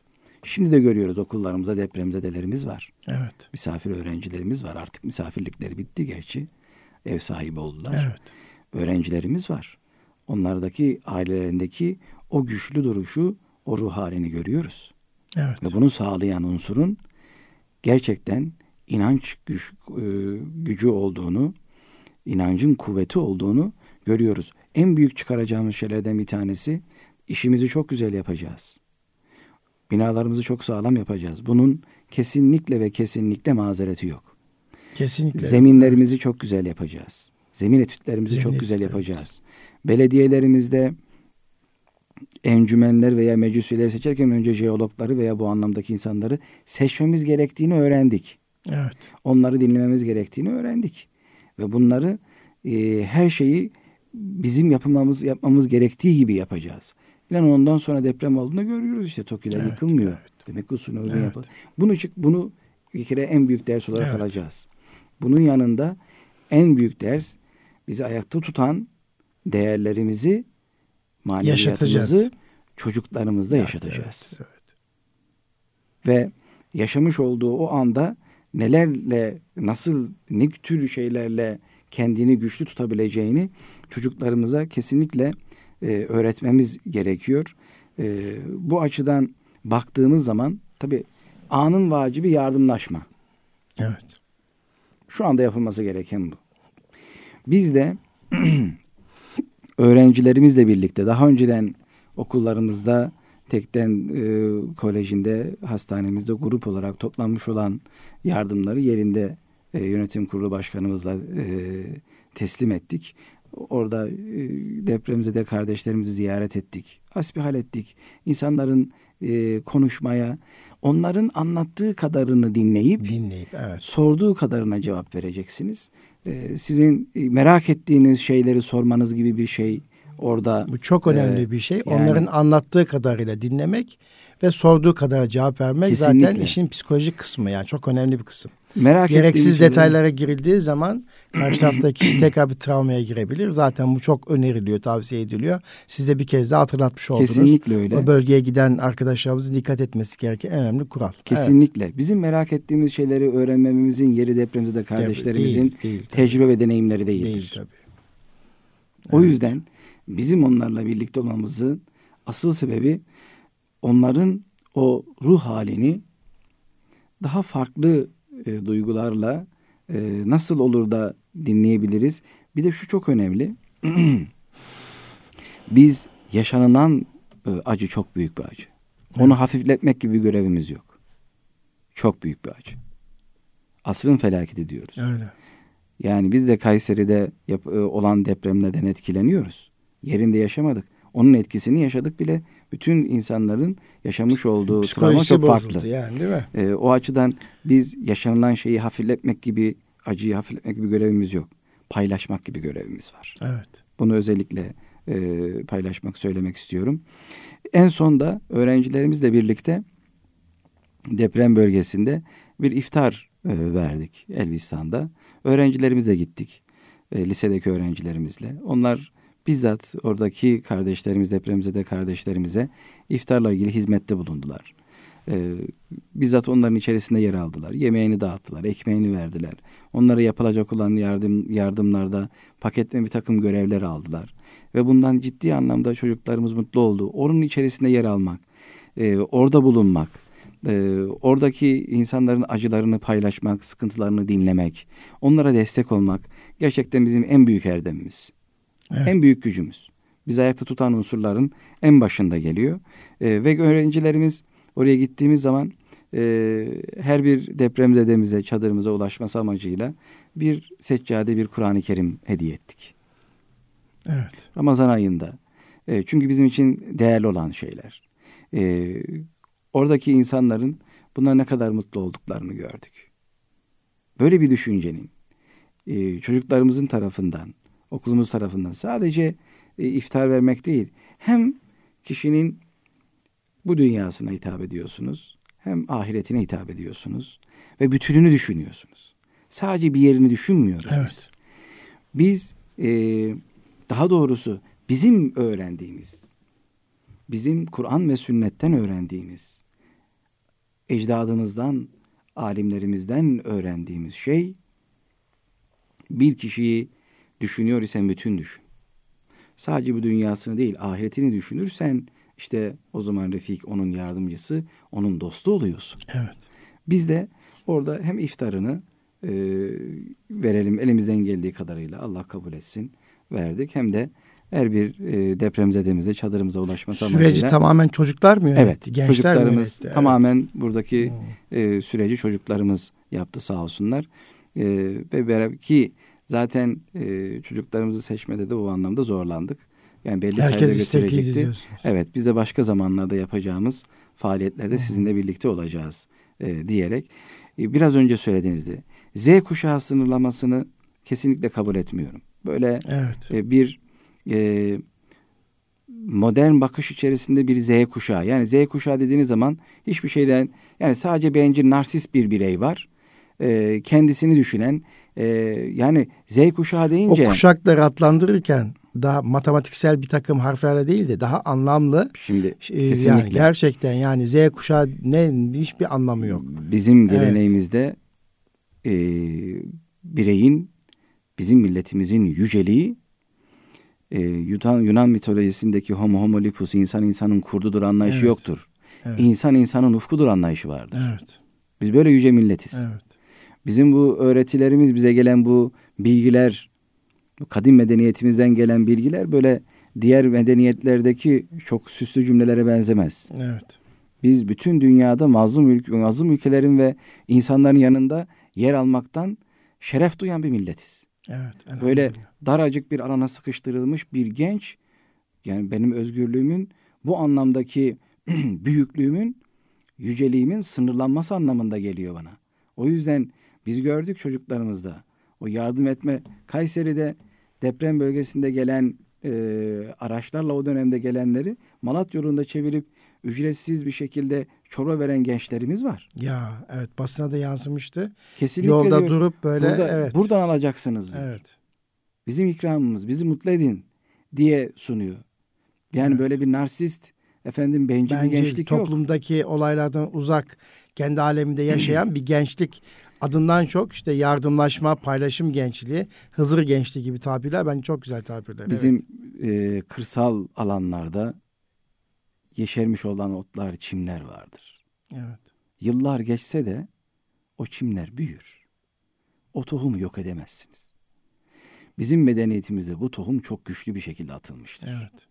Şimdi de görüyoruz okullarımızda depremzedelerimiz var. Evet. Misafir öğrencilerimiz var. Artık misafirlikleri bitti gerçi. Ev sahibi oldular. Evet. Öğrencilerimiz var. Onlardaki ailelerindeki o güçlü duruşu, o ruh halini görüyoruz. Evet. Ve bunu sağlayan unsurun gerçekten inanç güç, e, gücü olduğunu, inancın kuvveti olduğunu görüyoruz. En büyük çıkaracağımız şeylerden bir tanesi işimizi çok güzel yapacağız. Binalarımızı çok sağlam yapacağız. Bunun kesinlikle ve kesinlikle mazereti yok. Kesinlikle. Zeminlerimizi çok güzel yapacağız. Zemin etütlerimizi Zemin çok güzel yapacağız. Belediyelerimizde encümenler veya meclis üyeleri seçerken önce jeologları veya bu anlamdaki insanları seçmemiz gerektiğini öğrendik. Evet. Onları dinlememiz gerektiğini öğrendik. Ve bunları e, her şeyi bizim yapmamız yapmamız gerektiği gibi yapacağız. Yani ondan sonra deprem olduğunu görüyoruz işte Tokyo'da evet, yıkılmıyor. Evet. Demek ki usulü evet. yapalım. Bunu çık bunu bir kere en büyük ders olarak evet. alacağız. Bunun yanında en büyük ders bizi ayakta tutan değerlerimizi, maneviyatımızı çocuklarımızda evet, yaşatacağız. Evet, evet. Ve yaşamış olduğu o anda nelerle, nasıl, ne tür şeylerle kendini güçlü tutabileceğini çocuklarımıza kesinlikle e, öğretmemiz gerekiyor. E, bu açıdan baktığımız zaman tabi anın vacibi yardımlaşma. Evet. Şu anda yapılması gereken bu. Biz de öğrencilerimizle birlikte daha önceden okullarımızda Tekten e, Koleji'nde hastanemizde grup olarak toplanmış olan yardımları yerinde e, yönetim kurulu başkanımızla e, teslim ettik. Orada e, depremize de kardeşlerimizi ziyaret ettik. Hasbihal ettik. İnsanların e, konuşmaya, onların anlattığı kadarını dinleyip, dinleyip evet. sorduğu kadarına cevap vereceksiniz. E, sizin merak ettiğiniz şeyleri sormanız gibi bir şey orada. Bu çok önemli e, bir şey. Yani, Onların anlattığı kadarıyla dinlemek ve sorduğu kadar cevap vermek kesinlikle. zaten işin psikolojik kısmı yani çok önemli bir kısım. Merak Gereksiz detaylara girildiği zaman karşı taraftaki kişi tekrar bir travmaya girebilir. Zaten bu çok öneriliyor, tavsiye ediliyor. Siz de bir kez daha hatırlatmış oldunuz. Kesinlikle öyle. O bölgeye giden arkadaşlarımızın dikkat etmesi gereken en önemli kural. Kesinlikle. Evet. Bizim merak ettiğimiz şeyleri öğrenmemizin yeri depremizde kardeşlerimizin değil, değil, tecrübe ve deneyimleri değildir. Değil tabii. O evet. yüzden bizim onlarla birlikte olmamızın asıl sebebi onların o ruh halini daha farklı e, duygularla e, nasıl olur da dinleyebiliriz? Bir de şu çok önemli. Biz yaşanılan e, acı çok büyük bir acı. Onu evet. hafifletmek gibi bir görevimiz yok. Çok büyük bir acı. Asrın felaketi diyoruz. Öyle. Yani biz de Kayseri'de yap, e, olan depremlerden etkileniyoruz. Yerinde yaşamadık. Onun etkisini yaşadık bile. Bütün insanların yaşamış olduğu travma çok farklı. Yani, değil mi? Ee, o açıdan biz yaşanılan şeyi hafifletmek gibi, acıyı hafifletmek gibi görevimiz yok. Paylaşmak gibi görevimiz var. Evet. Bunu özellikle e, paylaşmak, söylemek istiyorum. En son da öğrencilerimizle birlikte deprem bölgesinde bir iftar e, verdik Elbistan'da. Öğrencilerimizle gittik. E, lisedeki öğrencilerimizle. Onlar bizzat oradaki kardeşlerimiz, depremzede kardeşlerimize iftarla ilgili hizmette bulundular. Ee, bizzat onların içerisinde yer aldılar. Yemeğini dağıttılar, ekmeğini verdiler. Onlara yapılacak olan yardım yardımlarda paketleme bir takım görevler aldılar. Ve bundan ciddi anlamda çocuklarımız mutlu oldu. Onun içerisinde yer almak, e, orada bulunmak, e, oradaki insanların acılarını paylaşmak, sıkıntılarını dinlemek, onlara destek olmak gerçekten bizim en büyük erdemimiz. Evet. En büyük gücümüz. Biz ayakta tutan unsurların en başında geliyor. E, ve öğrencilerimiz oraya gittiğimiz zaman e, her bir depremzedemize, çadırımıza ulaşması amacıyla bir seccade, bir Kur'an-ı Kerim hediye ettik. Evet. Ramazan ayında. E, çünkü bizim için değerli olan şeyler. E, oradaki insanların buna ne kadar mutlu olduklarını gördük. Böyle bir düşüncenin e, çocuklarımızın tarafından okulumuz tarafından sadece e, iftar vermek değil. Hem kişinin bu dünyasına hitap ediyorsunuz hem ahiretine hitap ediyorsunuz ve bütününü düşünüyorsunuz. Sadece bir yerini düşünmüyoruz. Evet. Biz e, daha doğrusu bizim öğrendiğimiz, bizim Kur'an ve sünnetten öğrendiğimiz, ecdadımızdan, alimlerimizden öğrendiğimiz şey bir kişiyi Düşünüyor isen bütün düşün. Sadece bu dünyasını değil ahiretini düşünürsen işte o zaman Refik onun yardımcısı, onun dostu oluyorsun. Evet. Biz de orada hem iftarını e, verelim elimizden geldiği kadarıyla Allah kabul etsin verdik hem de her bir e, depremzedemize çadırımıza ulaşması Süreci amacıyla. tamamen çocuklar mı yönetti? Evet, Gençler mi çocuklarımız yönetti? Evet. tamamen buradaki Hmm. e, süreci çocuklarımız yaptı sağ olsunlar. E, ve beraber ki zaten e, çocuklarımızı seçmede de o anlamda zorlandık. Yani belli Herkes istekliydi diyorsunuz. Evet biz de başka zamanlarda yapacağımız faaliyetlerde sizinle birlikte olacağız e, diyerek e, biraz önce söylediğinizde Z kuşağı sınırlamasını kesinlikle kabul etmiyorum. Böyle Evet. e, bir e, modern bakış içerisinde bir Z kuşağı. Yani Z kuşağı dediğiniz zaman hiçbir şeyden yani sadece bencil narsist bir birey var. E, kendisini düşünen e, yani Z kuşağı O deyince kuşakları adlandırırken daha matematiksel bir takım harflerle değil de daha anlamlı şimdi e, yani kesinlikle gerçekten yani Z kuşağı ne hiçbir anlamı yok. bizim Evet. geleneğimizde e, bireyin bizim milletimizin yüceliği e, Yunan, Yunan mitolojisindeki homo homo lupus insan insanın kurdudur anlayışı Evet. yoktur. Evet. İnsan insanın ufkudur anlayışı vardır. Evet. Biz böyle yüce milletiz. Evet. Bizim bu öğretilerimiz bize gelen bu bilgiler, bu kadim medeniyetimizden gelen bilgiler böyle diğer medeniyetlerdeki çok süslü cümlelere benzemez. Evet. Biz bütün dünyada mazlum, ülke, mazlum ülkelerin ve insanların yanında yer almaktan şeref duyan bir milletiz. Evet. Böyle daracık bir alana sıkıştırılmış bir genç, yani benim özgürlüğümün bu anlamdaki büyüklüğümün, yüceliğimin sınırlanması anlamında geliyor bana. O yüzden biz gördük çocuklarımızda o yardım etme Kayseri'de deprem bölgesinde gelen e, araçlarla o dönemde gelenleri Malatya yolunda çevirip ücretsiz bir şekilde çorba veren gençlerimiz var. Ya evet basına da yansımıştı. Kesinlikle Yolda diyor, durup böyle burada, evet. buradan alacaksınız diyor. Evet. Bizim ikramımız, bizi mutlu edin diye sunuyor. Yani Evet. böyle bir narsist, efendim bencil bir Bence gençlik yok. toplumdaki olaylardan uzak kendi aleminde yaşayan bir gençlik adından çok işte yardımlaşma, paylaşım gençliği, Hızır gençliği gibi tabirler bence çok güzel tabirler. Bizim e, kırsal alanlarda yeşermiş olan otlar, çimler vardır. evet. evet. Yıllar geçse de o çimler büyür. O tohumu yok edemezsiniz. Bizim medeniyetimizde bu tohum çok güçlü bir şekilde atılmıştır. Evet.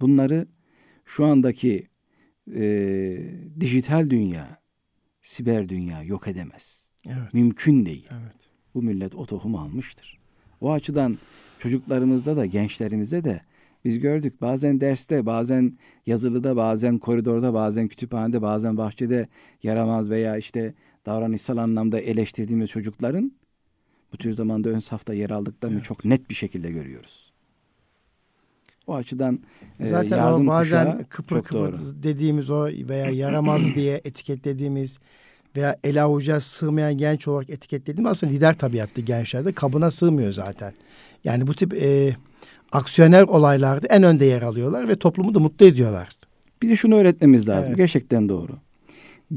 Bunları şu andaki e, dijital dünya, siber dünya yok edemez. Evet. Mümkün değil. Evet. Bu millet o tohumu almıştır. O açıdan çocuklarımızda da gençlerimizde de biz gördük bazen derste, bazen yazılıda, bazen koridorda, bazen kütüphanede, bazen bahçede yaramaz veya işte davranışsal anlamda eleştirdiğimiz çocukların bu tür zamanda ön safta yer aldıklarını Evet. çok net bir şekilde görüyoruz. O açıdan e, Zaten yardım o bazen kıpır kıpır doğru. dediğimiz o veya yaramaz diye etiketlediğimiz veya ele avuca sığmayan genç olarak etiketlediğimiz aslında lider tabiatlı gençlerde kabına sığmıyor zaten. Yani bu tip e, aksiyoner olaylarda en önde yer alıyorlar ve toplumu da mutlu ediyorlar. Bir de şunu öğretmemiz lazım. Evet. Gerçekten doğru.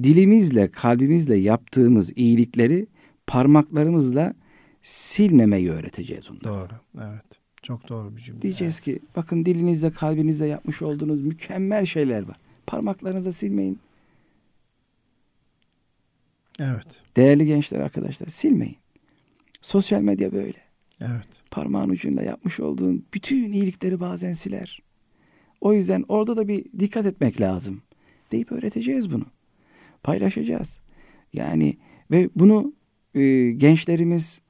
Dilimizle, kalbimizle yaptığımız iyilikleri parmaklarımızla silmemeyi öğreteceğiz onlara. Doğru. Evet. Çok doğru bir cümle. Diyeceğiz ki bakın dilinizle, kalbinizle yapmış olduğunuz mükemmel şeyler var. Parmaklarınıza silmeyin. Evet. Değerli gençler arkadaşlar silmeyin. Sosyal medya böyle. Evet. Parmağın ucuyla yapmış olduğun bütün iyilikleri bazen siler. O yüzden orada da bir dikkat etmek lazım. Deyip öğreteceğiz bunu. Paylaşacağız. Yani ve bunu e, gençlerimiz,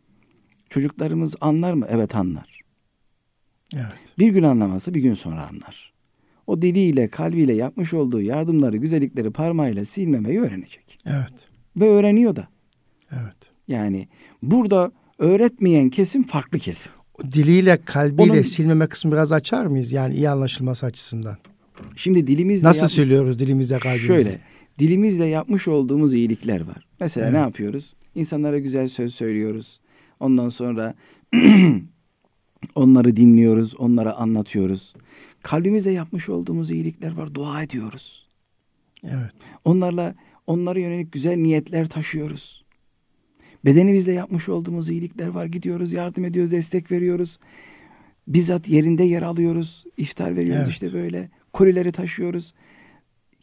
çocuklarımız anlar mı? Evet anlar. Evet. Bir gün anlamazsa bir gün sonra anlar. O diliyle, kalbiyle yapmış olduğu yardımları, güzellikleri parmağıyla silmemeyi öğrenecek. Evet. Ve öğreniyor da. Evet. Yani burada öğretmeyen kesim farklı kesim. Diliyle kalbiyle Onun- silmeme kısmı biraz açar mıyız? Yani iyi anlaşılması açısından. Şimdi dilimizle Nasıl yap- söylüyoruz dilimizle kalbimizle? Şöyle, dilimizle yapmış olduğumuz iyilikler var. Mesela Evet. ne yapıyoruz? İnsanlara güzel söz söylüyoruz. Ondan sonra onları dinliyoruz, onlara anlatıyoruz. Kalbimizle yapmış olduğumuz iyilikler var, dua ediyoruz. Evet. Onlarla onlara yönelik güzel niyetler taşıyoruz. Bedenimizle yapmış olduğumuz iyilikler var. Gidiyoruz, yardım ediyoruz, destek veriyoruz. Bizzat yerinde yer alıyoruz. iftar veriyoruz Evet. işte böyle. Kolileri taşıyoruz.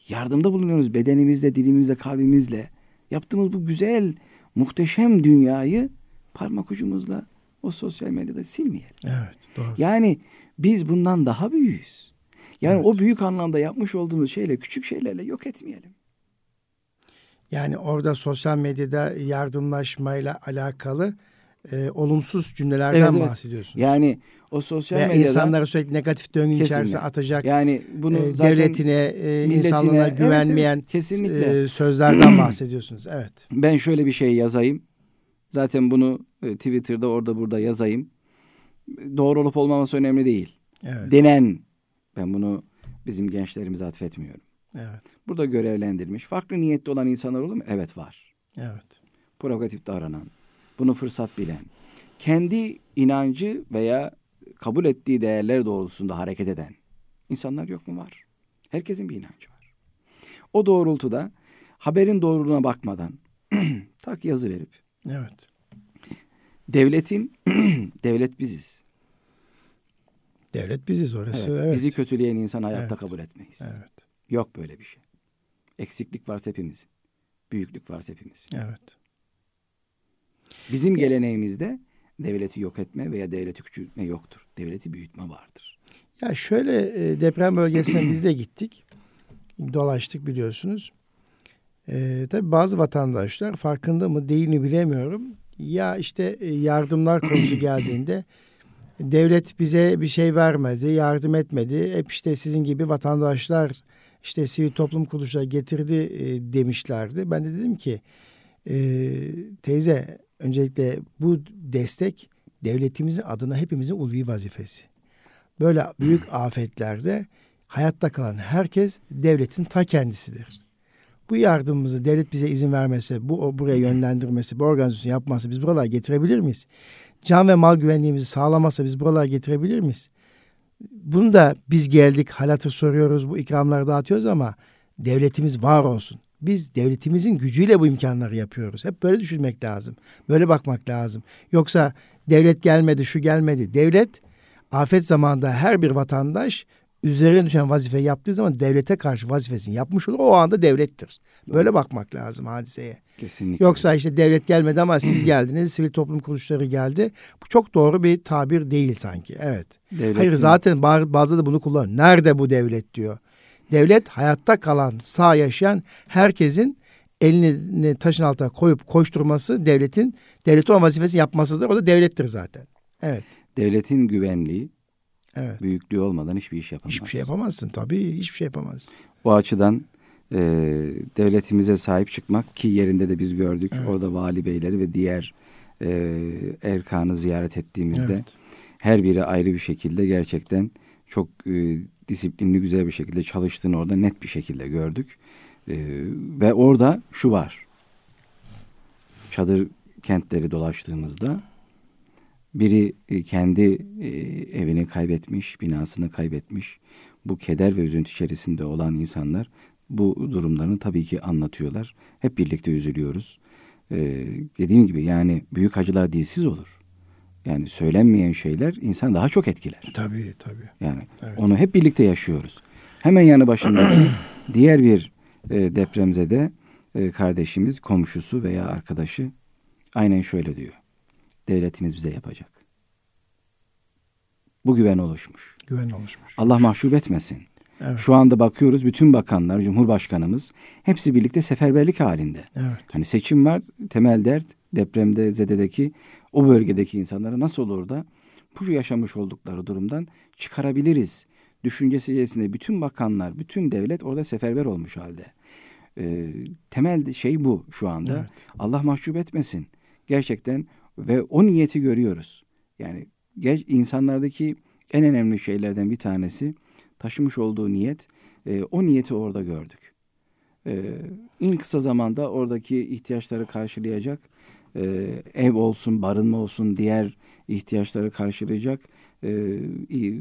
Yardımda bulunuyoruz bedenimizle, dilimizle, kalbimizle. Yaptığımız bu güzel, muhteşem dünyayı parmak ucumuzla o sosyal medyada silmeyelim. Evet, doğru. Yani biz bundan daha büyüğüz. Yani Evet. o büyük anlamda yapmış olduğumuz şeyle küçük şeylerle yok etmeyelim. Yani orada sosyal medyada yardımlaşmayla alakalı e, olumsuz cümlelerden Evet, evet. bahsediyorsun. Yani o sosyal medyada insanları sürekli negatif döngü Kesinlikle. içerisine atacak, yani bunu e, zaten devletine, e, insanlığına Evet, güvenmeyen evet, kesinlikle. e, sözlerden bahsediyorsunuz. Evet. ben şöyle bir şey yazayım. Zaten bunu e, Twitter'da orada burada yazayım. Doğru olup olmaması önemli değil. Evet. Denen ben bunu bizim gençlerimize atfetmiyorum. Evet. Burada görevlendirilmiş. Farklı niyetli olan insanlar olur mu? Evet var. Evet. Provokatif davranan, bunu fırsat bilen, kendi inancı veya kabul ettiği değerler doğrultusunda hareket eden insanlar yok mu? Var. Herkesin bir inancı var. O doğrultuda haberin doğruluğuna bakmadan tak yazı verip Evet. devletin devlet biziz. Devlet biziz orası. Evet, Evet. Bizi kötüleyen insan hayatta Evet. kabul etmeyiz. Evet. Yok böyle bir şey. Eksiklik varsa hepimizin. Büyüklük varsa hepimizin. Evet. Bizim geleneğimizde devleti yok etme veya devleti küçültme yoktur. Devleti büyütme vardır. Ya şöyle e, deprem bölgesine biz de gittik. Dolaştık biliyorsunuz. E, tabii bazı vatandaşlar farkında mı değil mi bilemiyorum. Ya işte e, yardımlar konusu geldiğinde devlet bize bir şey vermedi, yardım etmedi. Hep işte sizin gibi vatandaşlar işte sivil toplum kuruluşları getirdi e, demişlerdi. Ben de dedim ki e, teyze öncelikle bu destek devletimizin adına hepimizin ulvi vazifesi. Böyle büyük afetlerde hayatta kalan herkes devletin ta kendisidir. Bu yardımımızı devlet bize izin vermese, bu buraya yönlendirmesi, bu organizasyonu yapmazsa biz buralara getirebilir miyiz? Can ve mal güvenliğimizi sağlamazsa biz buralara getirebilir miyiz? Bunu da biz geldik, halatır soruyoruz, bu ikramları dağıtıyoruz ama devletimiz var olsun. Biz devletimizin gücüyle bu imkanları yapıyoruz. Hep böyle düşünmek lazım. Böyle bakmak lazım. Yoksa devlet gelmedi, şu gelmedi. Devlet afet zamanında her bir vatandaş üzerine düşen vazifeyi yaptığı zaman devlete karşı vazifesini yapmış olur. O anda devlettir. Böyle bakmak lazım hadiseye. Kesinlikle. Yoksa işte devlet gelmedi ama siz geldiniz, sivil toplum kuruluşları geldi. Bu çok doğru bir tabir değil sanki. Evet. Devletin- Hayır zaten ba- bazı da bunu kullanıyor. Nerede bu devlet diyor. Devlet hayatta kalan, sağ yaşayan herkesin elini taşın altına koyup koşturması devletin devlet olan vazifesini yapmasıdır. O da devlettir zaten. Evet. devletin güvenliği, Evet. büyüklüğü olmadan hiçbir iş yapamaz. Hiçbir şey yapamazsın tabii. Hiçbir şey yapamazsın. Bu açıdan e, devletimize sahip çıkmak ki yerinde de biz gördük. Evet. Orada vali beyleri ve diğer e, erkanı ziyaret ettiğimizde Evet. her biri ayrı bir şekilde gerçekten çok e, disiplinli güzel bir şekilde çalıştığını orada net bir şekilde gördük. E, ve orada şu var. Çadır kentleri dolaştığımızda biri e, kendi e, evini kaybetmiş, binasını kaybetmiş. Bu keder ve üzüntü içerisinde olan insanlar bu durumlarını tabii ki anlatıyorlar. Hep birlikte üzülüyoruz. E, dediğim gibi yani büyük acılar dilsiz olur. Yani söylenmeyen şeyler insan daha çok etkiler. Tabii tabii. Yani Evet. onu hep birlikte yaşıyoruz. Hemen yanı başındaki diğer bir e, depremzede e, kardeşimiz, komşusu veya arkadaşı aynen şöyle diyor. Devletimiz bize yapacak. Bu güven oluşmuş. Güven oluşmuş. Allah mahcup etmesin. Evet. Şu anda bakıyoruz bütün bakanlar, cumhurbaşkanımız hepsi birlikte seferberlik halinde. Evet. Hani seçim var, temel dert depremde zededeki o bölgedeki insanlara nasıl olur da bu yaşamış oldukları durumdan çıkarabiliriz düşüncesi içerisinde bütün bakanlar, bütün devlet orada seferber olmuş halde. Ee, temel şey bu şu anda. Evet. Allah mahcup etmesin. Gerçekten ve o niyeti görüyoruz. Yani insanlardaki en önemli şeylerden bir tanesi taşımış olduğu niyet. e, o niyeti orada gördük. Ee, en kısa zamanda oradaki ihtiyaçları karşılayacak e, ev olsun, barınma olsun, diğer ihtiyaçları karşılayacak e,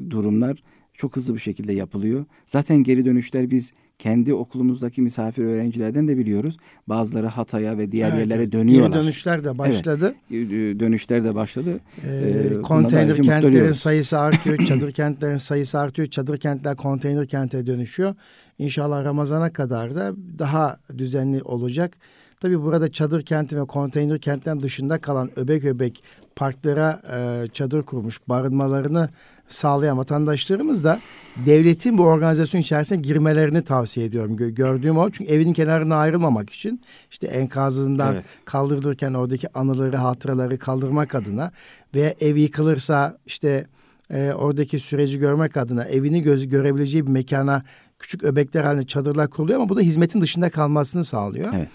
durumlar çok hızlı bir şekilde yapılıyor. Zaten geri dönüşler biz kendi okulumuzdaki misafir öğrencilerden de biliyoruz. Bazıları Hatay'a ve diğer Evet, yerlere evet. dönüyorlar. Geri dönüşler de başladı. E, Dönüşler de başladı. Ee, Ee, konteyner kentlerin sayısı artıyor, çadır kentlerin sayısı artıyor, çadır kentler konteyner kente dönüşüyor. İnşallah Ramazan'a kadar da daha düzenli olacak. Tabii burada çadır kenti ve konteyner kentten dışında kalan öbek öbek parklara e, çadır kurmuş barınmalarını sağlayan vatandaşlarımız da devletin bu organizasyon içerisine girmelerini tavsiye ediyorum. Gö- gördüğüm o. Çünkü evin kenarına ayrılmamak için işte enkazından Evet. kaldırırken oradaki anıları, hatıraları kaldırmak adına ve ev yıkılırsa işte e, oradaki süreci görmek adına evini göz, görebileceği bir mekana küçük öbekler halinde çadırlar kuruluyor ama bu da hizmetin dışında kalmasını sağlıyor. Evet.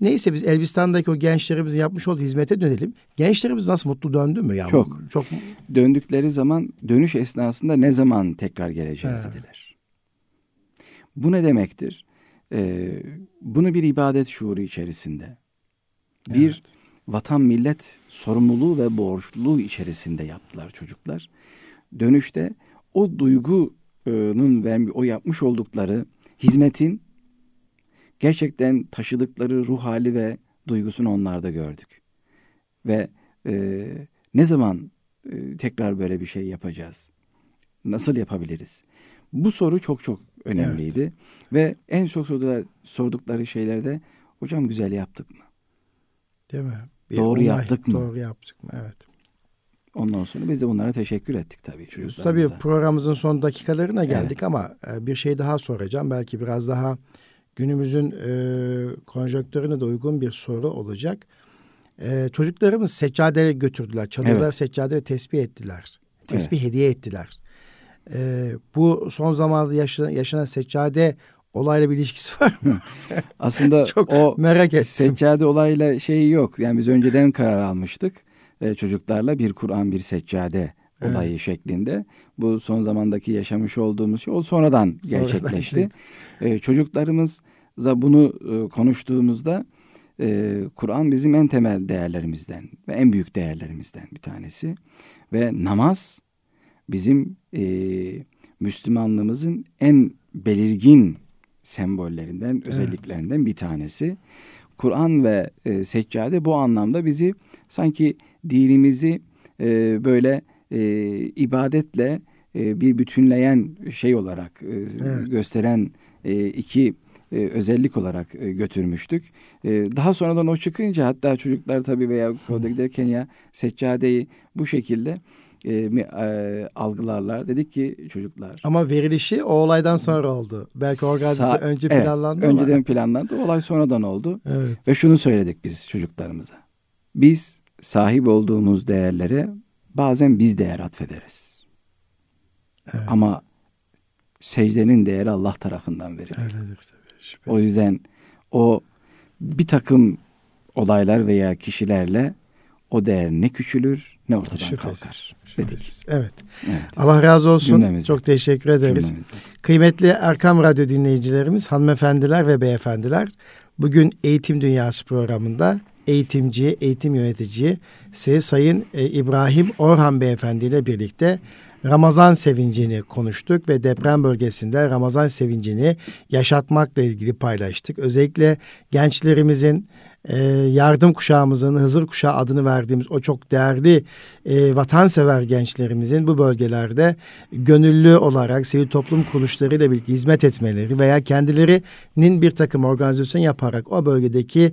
Neyse biz Elbistan'daki o gençlerimizin yapmış olduğu hizmete dönelim. Gençlerimiz nasıl mutlu döndü mü? Yani Çok. Çok Döndükleri zaman dönüş esnasında ne zaman tekrar geleceğiz Evet. dediler. Bu ne demektir? Ee, bunu bir ibadet şuuru içerisinde, bir Evet. vatan millet sorumluluğu ve borçluluğu içerisinde yaptılar çocuklar. Dönüşte o duygunun ve o yapmış oldukları hizmetin gerçekten taşıdıkları ruh hali ve duygusunu onlarda gördük. Ve e, ne zaman e, tekrar böyle bir şey yapacağız? Nasıl yapabiliriz? Bu soru çok çok önemliydi. Ve en çok sordukları, sordukları şeylerde hocam güzel yaptık mı? değil mi? Doğru yaptık mı? Doğru yaptık mı? Evet. Ondan sonra biz de bunlara teşekkür ettik tabii Tabii çocuklarımıza. programımızın son dakikalarına geldik ama e, bir şey daha soracağım. Belki biraz daha günümüzün e, konjonktürüne de uygun bir soru olacak. E, çocuklarımız seccade götürdüler. Çadırlar Evet. seccade tesbih ettiler. Tesbih hediye ettiler. E, bu son zamanlarda yaşanan, yaşanan seccade olayla bir ilişkisi var mı? Aslında Çok o merak ettim. seccade olayla şeyi yok. Yani biz önceden karar almıştık. E, çocuklarla bir Kur'an bir seccade Evet. olayı şeklinde. Bu son zamandaki yaşamış olduğumuz şey o sonradan gerçekleşti. çıktı. E, çocuklarımızla bunu e, konuştuğumuzda e, Kur'an bizim en temel değerlerimizden ve en büyük değerlerimizden bir tanesi. Ve namaz bizim e, Müslümanlığımızın en belirgin sembollerinden, özelliklerinden bir tanesi. Kur'an ve e, seccade bu anlamda bizi sanki dinimizi e, böyle e, ibadetle e, bir bütünleyen şey olarak e, Evet. gösteren e, iki e, özellik olarak e, götürmüştük. E, daha sonradan o çıkınca hatta çocuklar tabii veya yolda giderken ya seccadeyi bu şekilde e, mi, e, algılarlar. Dedik ki çocuklar Ama verilişi o olaydan sonra oldu. Belki organizasyon Sa- önce evet, planlandı ama. Önceden planlandı. Olay sonradan oldu. Evet. Ve şunu söyledik biz çocuklarımıza. Biz sahip olduğumuz değerlere bazen biz değer atfederiz. Evet. Ama secdenin değeri Allah tarafından verilir. Öyledir tabii. şüphesiz. O yüzden o bir takım olaylar veya kişilerle o değer ne küçülür ne ortadan Şüphesiz, kalkar. Dedik. şüphesiz. Evet. Evet. Allah razı olsun. Cümlemizden. Çok teşekkür ederiz. Cümlemizden. Kıymetli Erkam Radyo dinleyicilerimiz, hanımefendiler ve beyefendiler. Bugün Eğitim Dünyası programında eğitimci, eğitim yönetici Sayın e, İbrahim Orhan Beyefendi ile birlikte Ramazan sevincini konuştuk ve deprem bölgesinde Ramazan sevincini yaşatmakla ilgili paylaştık. Özellikle gençlerimizin e, yardım kuşağımızın Hızır kuşağı adını verdiğimiz o çok değerli e, vatansever gençlerimizin bu bölgelerde gönüllü olarak sivil toplum kuruluşlarıyla birlikte hizmet etmeleri veya kendilerinin bir takım organizasyon yaparak o bölgedeki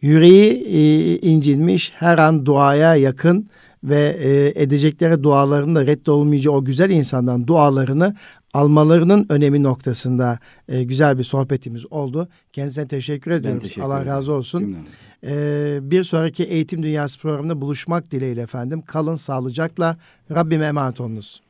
yüreği e, incinmiş her an duaya yakın ve e, edecekleri duaların da reddolmayacağı o güzel insandan dualarını almalarının önemi noktasında e, güzel bir sohbetimiz oldu. Kendisine teşekkür ediyoruz. teşekkür Allah ederim. razı olsun. Ee, bir sonraki Eğitim Dünyası programında buluşmak dileğiyle efendim. Kalın sağlıcakla. Rabbime emanet olunuz.